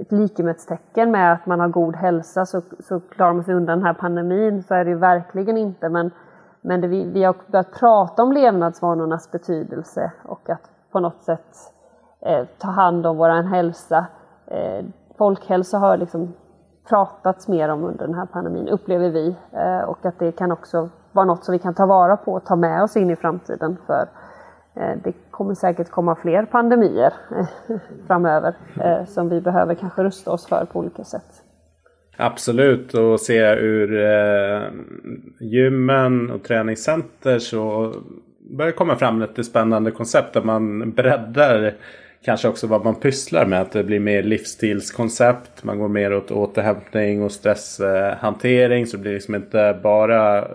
[SPEAKER 2] ett likhetstecken med att man har god hälsa så, så klarar man sig undan den här pandemin. Så är det ju verkligen inte. Men, men det, vi, vi har börjat prata om levnadsvanornas betydelse och att på något sätt eh, ta hand om vår hälsa. Eh, folkhälsa har liksom pratats mer om under den här pandemin, upplever vi. Eh, och att det kan också vara något som vi kan ta vara på och ta med oss in i framtiden. För eh, det kommer säkert komma fler pandemier eh, framöver eh, som vi behöver kanske rusta oss för på olika sätt.
[SPEAKER 1] Absolut och se ur eh, gymmen och träningscenter så börjar komma fram lite spännande koncept där man breddar kanske också vad man pysslar med. Att det blir mer livsstilskoncept. Man går mer åt återhämtning och stresshantering. Så det blir liksom inte bara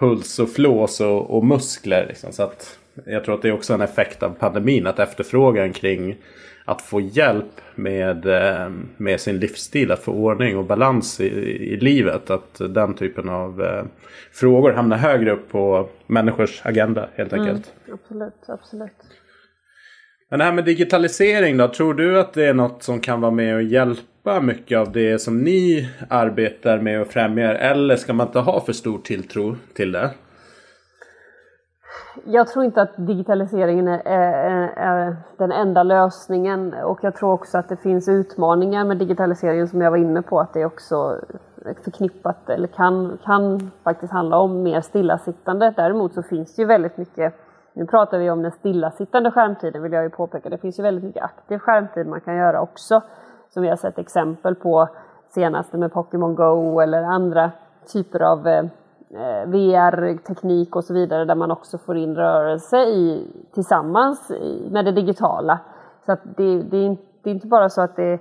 [SPEAKER 1] puls och flås och, och muskler. Liksom. Så att jag tror att det är också en effekt av pandemin. Att efterfrågan kring att få hjälp med, eh, med sin livsstil, att få ordning och balans i, i livet. Att den typen av eh, frågor hamnar högre upp på människors agenda helt mm, enkelt.
[SPEAKER 2] Mm, absolut, absolut.
[SPEAKER 1] Men det här med digitalisering då, tror du att det är något som kan vara med och hjälpa mycket av det som ni arbetar med och främjar? Eller ska man inte ha för stor tilltro till det?
[SPEAKER 2] Jag tror inte att digitaliseringen är, är, är, den enda lösningen och jag tror också att det finns utmaningar med digitaliseringen som jag var inne på att det är också förknippat eller kan, kan faktiskt handla om mer stillasittande. Däremot så finns det ju väldigt mycket nu pratar vi om den stillasittande skärmtiden vill jag ju påpeka. Det finns ju väldigt mycket aktiv skärmtid man kan göra också. Som vi har sett exempel på senaste med Pokémon Go eller andra typer av eh, VR-teknik och så vidare där man också får in rörelse i, tillsammans med det digitala. Så att det, det, det är inte bara så att det är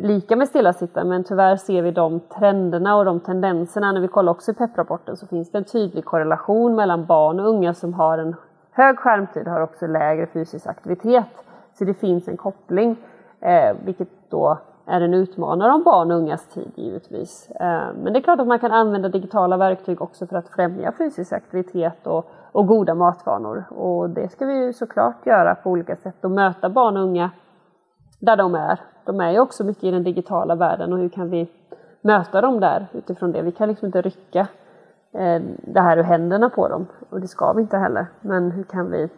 [SPEAKER 2] lika med stillasittande men tyvärr ser vi de trenderna och de tendenserna. När vi kollar också i PEP-rapporten så finns det en tydlig korrelation mellan barn och unga som har en Hög skärmtid har också lägre fysisk aktivitet. Så det finns en koppling, eh, vilket då är en utmanare om barn och ungas tid givetvis. Eh, men det är klart att man kan använda digitala verktyg också för att främja fysisk aktivitet och, och goda matvanor. Och det ska vi ju såklart göra på olika sätt och möta barn och unga där de är. De är ju också mycket i den digitala världen och hur kan vi möta dem där utifrån det. Vi kan liksom inte rycka Eh, det här ur händerna på dem. Och det ska vi inte heller. Men hur kan vi,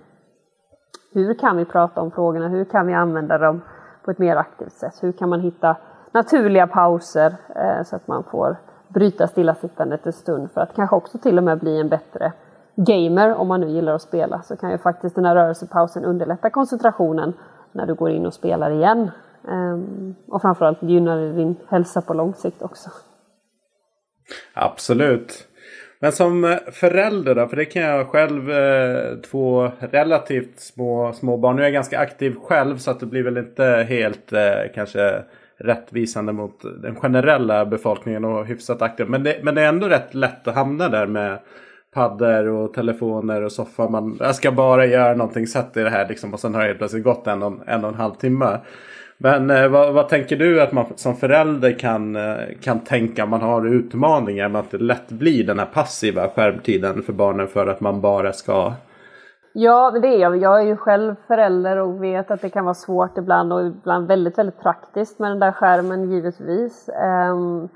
[SPEAKER 2] hur kan vi prata om frågorna? Hur kan vi använda dem på ett mer aktivt sätt? Hur kan man hitta naturliga pauser eh, så att man får bryta stillasittandet en stund för att kanske också till och med bli en bättre gamer om man nu gillar att spela så kan ju faktiskt den här rörelsepausen underlätta koncentrationen när du går in och spelar igen. Ehm, och framförallt gynnar det din hälsa på lång sikt också.
[SPEAKER 1] Absolut. Men som eh, förälder då, för det kan jag själv, eh, två relativt små, små barn. Nu är jag ganska aktiv själv så att det blir väl inte helt eh, kanske rättvisande mot den generella befolkningen och hyfsat aktiv. Men det, men det är ändå rätt lätt att hamna där med paddor och telefoner och soffa. Man, jag ska bara göra någonting, sätt i det här liksom och sen har det helt plötsligt gått en och en, och en halv timme. Men eh, vad, vad, tänker du att man som förälder kan, eh, kan tänka om man har utmaningar med att det lätt blir den här passiva skärmtiden för barnen för att man bara ska
[SPEAKER 2] Ja, det är jag. Jag är ju själv förälder och vet att det kan vara svårt ibland och ibland väldigt, väldigt praktiskt med den där skärmen givetvis. Um,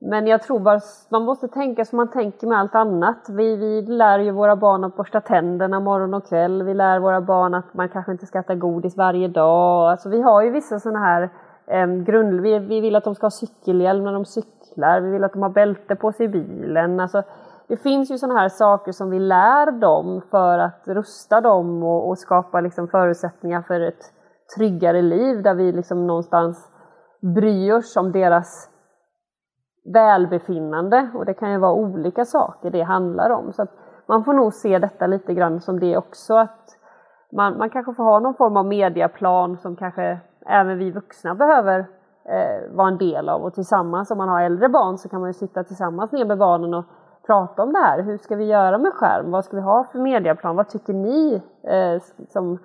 [SPEAKER 2] men jag tror bara man måste tänka som man tänker med allt annat. Vi, vi lär ju våra barn att borsta tänderna morgon och kväll. Vi lär våra barn att man kanske inte ska äta godis varje dag. Alltså vi har ju vissa sådana här eh, grund... Vi, vi vill att de ska ha cykelhjälm när de cyklar. Vi vill att de har bälte på sig i bilen. Alltså, det finns ju sådana här saker som vi lär dem för att rusta dem och, och skapa liksom förutsättningar för ett tryggare liv där vi liksom någonstans bryr oss om deras välbefinnande och det kan ju vara olika saker det handlar om. Så man får nog se detta lite grann som det också att man, man kanske får ha någon form av mediaplan som kanske även vi vuxna behöver eh, vara en del av och tillsammans om man har äldre barn så kan man ju sitta tillsammans ner med barnen och prata om det här. Hur ska vi göra med skärm? Vad ska vi ha för mediaplan? Vad tycker ni eh, som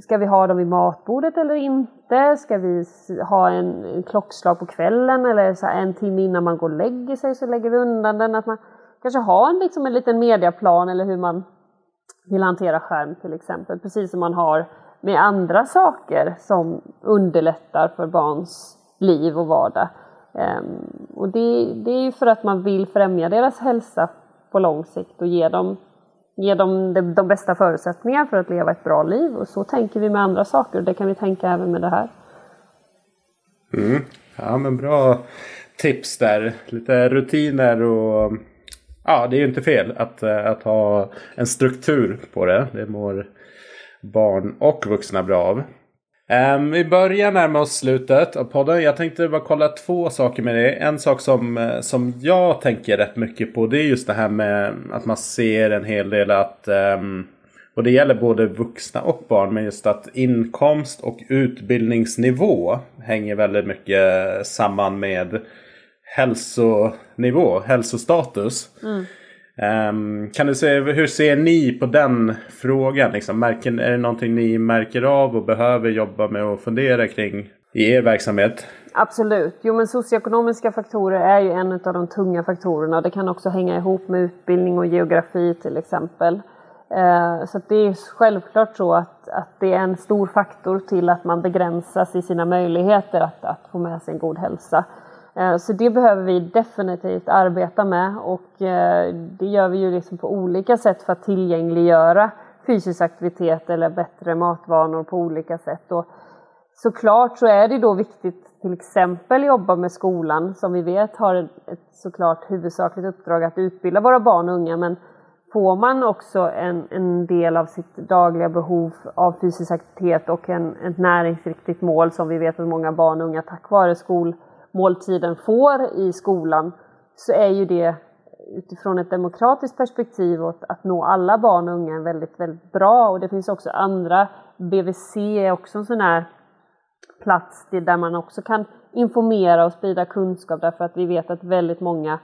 [SPEAKER 2] Ska vi ha dem vid matbordet eller inte? Ska vi ha en, klockslag på kvällen eller så en timme innan man går och lägger sig så lägger vi undan den? Att man kanske har en, liksom en liten mediaplan eller hur man vill hantera skärm till exempel. Precis som man har med andra saker som underlättar för barns liv och vardag. Ehm, och det, det är ju för att man vill främja deras hälsa på lång sikt och ge dem, ge dem de, de bästa förutsättningar för att leva ett bra liv. Och så tänker vi med andra saker och det kan vi tänka även med det här.
[SPEAKER 1] Mm. Ja men bra tips där. Lite rutiner och ja det är ju inte fel att, eh, att ha en struktur på det. Det mår barn och vuxna bra av. Um, vi börjar närma oss slutet av podden. Jag tänkte bara kolla två saker med dig. En sak som, eh, som jag tänker rätt mycket på det är just det här med att man ser en hel del att um, och det gäller både vuxna och barn. Men just att inkomst och utbildningsnivå hänger väldigt mycket samman med hälsonivå, hälsostatus. Mm. Um, kan du säga, hur ser ni på den frågan? Liksom, märker, är det någonting ni märker av och behöver jobba med och fundera kring i er verksamhet?
[SPEAKER 2] Absolut. Jo men socioekonomiska faktorer är ju en av de tunga faktorerna. Det kan också hänga ihop med utbildning och geografi till exempel. Uh, så det är självklart så att, att det är en stor faktor till att man begränsas i sina möjligheter att, att få med sig en god hälsa. Eh, så det behöver vi definitivt arbeta med och eh, det gör vi ju liksom på olika sätt för att tillgängliggöra fysisk aktivitet eller bättre matvanor på olika sätt. Och såklart så är det då viktigt till exempel jobba med skolan som vi vet har ett såklart huvudsakligt uppdrag att utbilda våra barn och unga men får man också en, en del av sitt dagliga behov av fysisk aktivitet och en, ett näringsriktigt mål som vi vet att många barn och unga tack vare skol måltiden får i skolan så är ju det utifrån ett demokratiskt perspektiv och att nå alla barn och unga väldigt, väldigt bra. Och det finns också andra, BVC är också en sån här plats där man också kan informera och sprida kunskap därför att vi vet att väldigt många,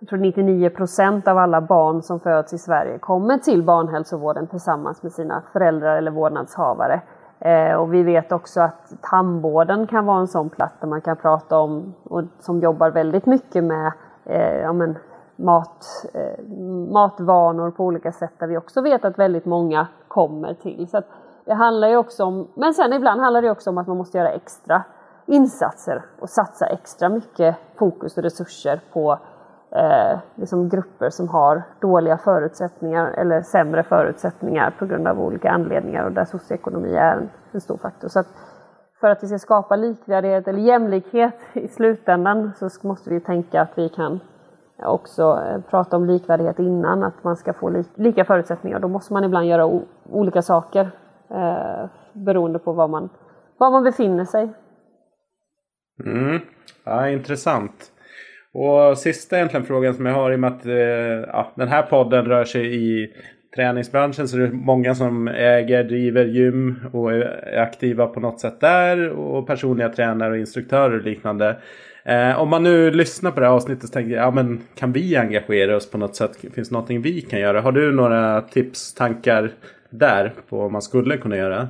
[SPEAKER 2] jag tror 99 procent av alla barn som föds i Sverige kommer till barnhälsovården tillsammans med sina föräldrar eller vårdnadshavare. Eh, och vi vet också att tandvården kan vara en sån plats där man kan prata om, och som jobbar väldigt mycket med eh, ja, men, mat, eh, matvanor på olika sätt där vi också vet att väldigt många kommer till. Så det handlar ju också om, men sen ibland handlar det också om att man måste göra extra insatser och satsa extra mycket fokus och resurser på eh, liksom grupper som har dåliga förutsättningar eller sämre förutsättningar på grund av olika anledningar och där socioekonomi är en, en stor faktor. Så att för att vi ska skapa likvärdighet eller jämlikhet i slutändan så måste vi tänka att vi kan också eh, prata om likvärdighet innan, att man ska få li lika förutsättningar. Då måste man ibland göra olika saker eh, beroende på var man, var man befinner sig.
[SPEAKER 1] Mm. Ja, intressant. Och sista egentligen frågan som jag har i och med att eh, ja, den här podden rör sig i träningsbranschen så det är många som äger, driver gym och är aktiva på något sätt där och personliga tränare och instruktörer och liknande. Eh, om man nu lyssnar på det här avsnittet och tänker ja men kan vi engagera oss på något sätt? Finns det någonting vi kan göra? Har du några tips, tankar där på vad man skulle kunna göra?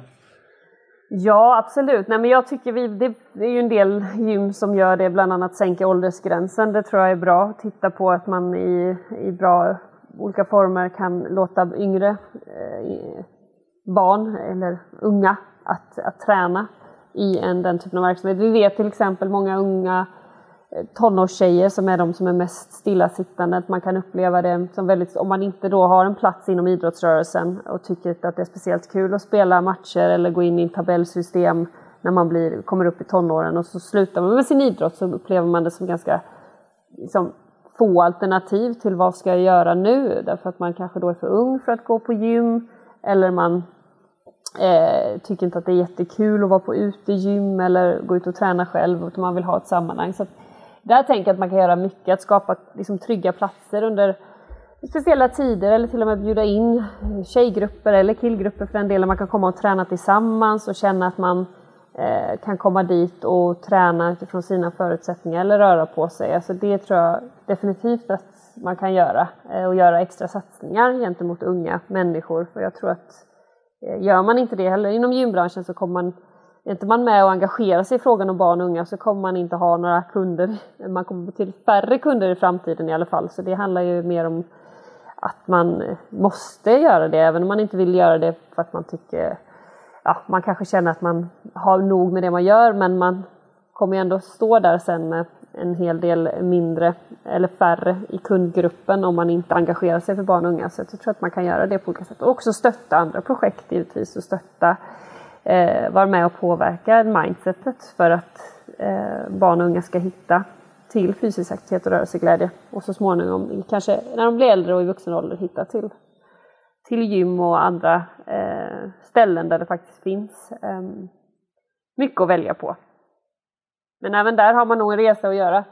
[SPEAKER 2] Ja, absolut. Nej, men jag tycker vi, det, det, är ju en del gym som gör det, bland annat sänka åldersgränsen. Det tror jag är bra. Titta på att man i, i bra olika former kan låta yngre eh, barn eller unga att, att träna i en, den typen av verksamhet. Vi vet till exempel många unga tonårstjejer som är de som är mest stillasittande. att Man kan uppleva det som väldigt, om man inte då har en plats inom idrottsrörelsen och tycker att det är speciellt kul att spela matcher eller gå in i ett tabellsystem när man blir, kommer upp i tonåren och så slutar man med sin idrott så upplever man det som ganska liksom, få alternativ till vad ska jag göra nu? Därför att man kanske då är för ung för att gå på gym eller man eh, tycker inte att det är jättekul att vara på utegym eller gå ut och träna själv utan man vill ha ett sammanhang. Så där tänker jag att man kan göra mycket, att skapa liksom, trygga platser under speciella tider eller till och med bjuda in tjejgrupper eller killgrupper för den delen. Man kan komma och träna tillsammans och känna att man eh, kan komma dit och träna utifrån sina förutsättningar eller röra på sig. Alltså det tror jag definitivt att man kan göra eh, och göra extra satsningar gentemot unga människor. För jag tror att eh, gör man inte det heller inom gymbranschen så kommer man är inte man med och engagerar sig i frågan om barn och unga så kommer man inte ha några kunder. Man kommer till färre kunder i framtiden i alla fall. Så det handlar ju mer om att man måste göra det, även om man inte vill göra det för att man tycker, ja, man kanske känner att man har nog med det man gör, men man kommer ju ändå stå där sen med en hel del mindre eller färre i kundgruppen om man inte engagerar sig för barn och unga. Så jag tror att man kan göra det på olika sätt. Och också stötta andra projekt givetvis och stötta, eh, vara med och påverka mindsetet för att eh, barn och unga ska hitta till fysisk aktivitet och rörelseglädje och så småningom, kanske när de blir äldre och i vuxen ålder, hitta till, till gym och andra eh, ställen där det faktiskt finns eh, mycket att välja på. Men även där har man nog en resa att göra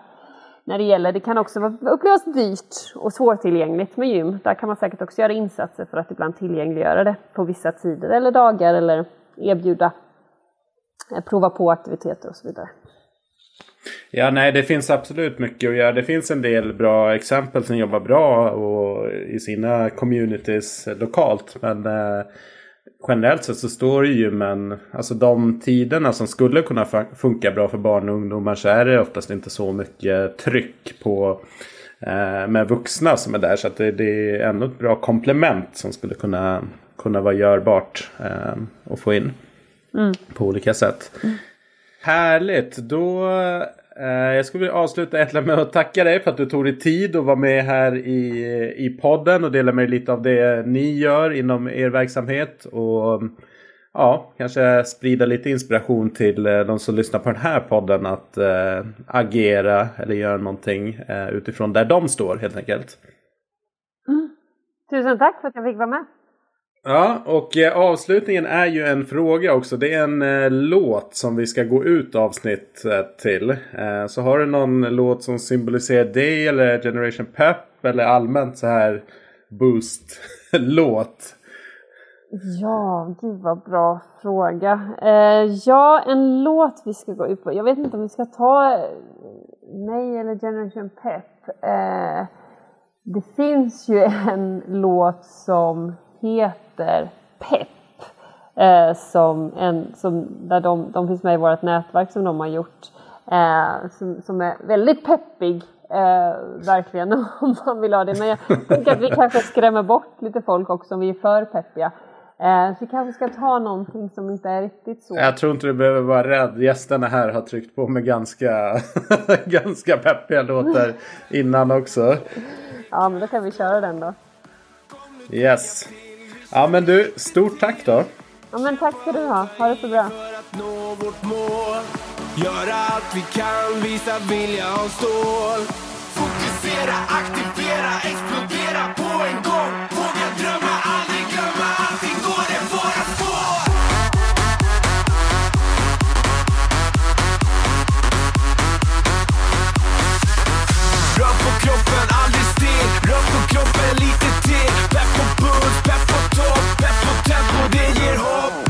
[SPEAKER 2] när det gäller. Det kan också upplevas dyrt och svårtillgängligt med gym. Där kan man säkert också göra insatser för att ibland tillgängliggöra det på vissa tider eller dagar eller erbjuda, eh, prova på aktiviteter och så vidare.
[SPEAKER 1] Ja, nej, det finns absolut mycket att göra. Det finns en del bra exempel som jobbar bra och i sina communities lokalt. Men eh, generellt sett så står ju men alltså de tiderna som skulle kunna funka bra för barn och ungdomar så är det oftast inte så mycket tryck på eh, med vuxna som är där. Så att det, det, är ändå ett bra komplement som skulle kunna, kunna vara görbart eh, att få in mm. på olika sätt. Mm. Härligt! Då Eh, jag skulle vilja avsluta med att tacka dig för att du tog dig tid och var med här i, i podden och dela med dig lite av det ni gör inom er verksamhet. Och ja, kanske sprida lite inspiration till eh, de som lyssnar på den här podden att äh, agera eller göra någonting äh, utifrån där de står helt enkelt.
[SPEAKER 2] Mm. Tusen tack för att jag fick vara med.
[SPEAKER 1] Ja, och eh, avslutningen är ju en fråga också. Det är en eh, låt som vi ska gå ut avsnittet till. Eh, så har du någon låt som symboliserar dig eller Generation Pep eller allmänt så här boost-låt?
[SPEAKER 2] Ja, gud vad bra fråga. Eh, ja, en låt vi ska gå ut på. Jag vet inte om vi ska ta mig eller Generation Pep. Eh, det finns ju en låt som heter Pepp. Eh, som en, som, där de, de finns med i vårt nätverk som de har gjort. Eh, som, som är väldigt peppig. Eh, verkligen om man vill ha det. Men jag tänker att vi kanske skrämmer bort lite folk också om vi är för peppiga. Eh, så vi kanske ska ta någonting som inte är riktigt så.
[SPEAKER 1] Jag tror inte du behöver vara rädd. Gästerna här har tryckt på med ganska, ganska peppiga låtar innan också.
[SPEAKER 2] Ja, men då kan vi köra den då.
[SPEAKER 1] Yes. Ja men du, stort tack då.
[SPEAKER 2] Ja men tack ska du ha. Ha det så bra. För att nå vårt mål Göra allt vi kan, visa vilja och stål Fokusera, aktivera,
[SPEAKER 3] explodera på en gång kroppen, aldrig still Rör på kroppen, lite dj hold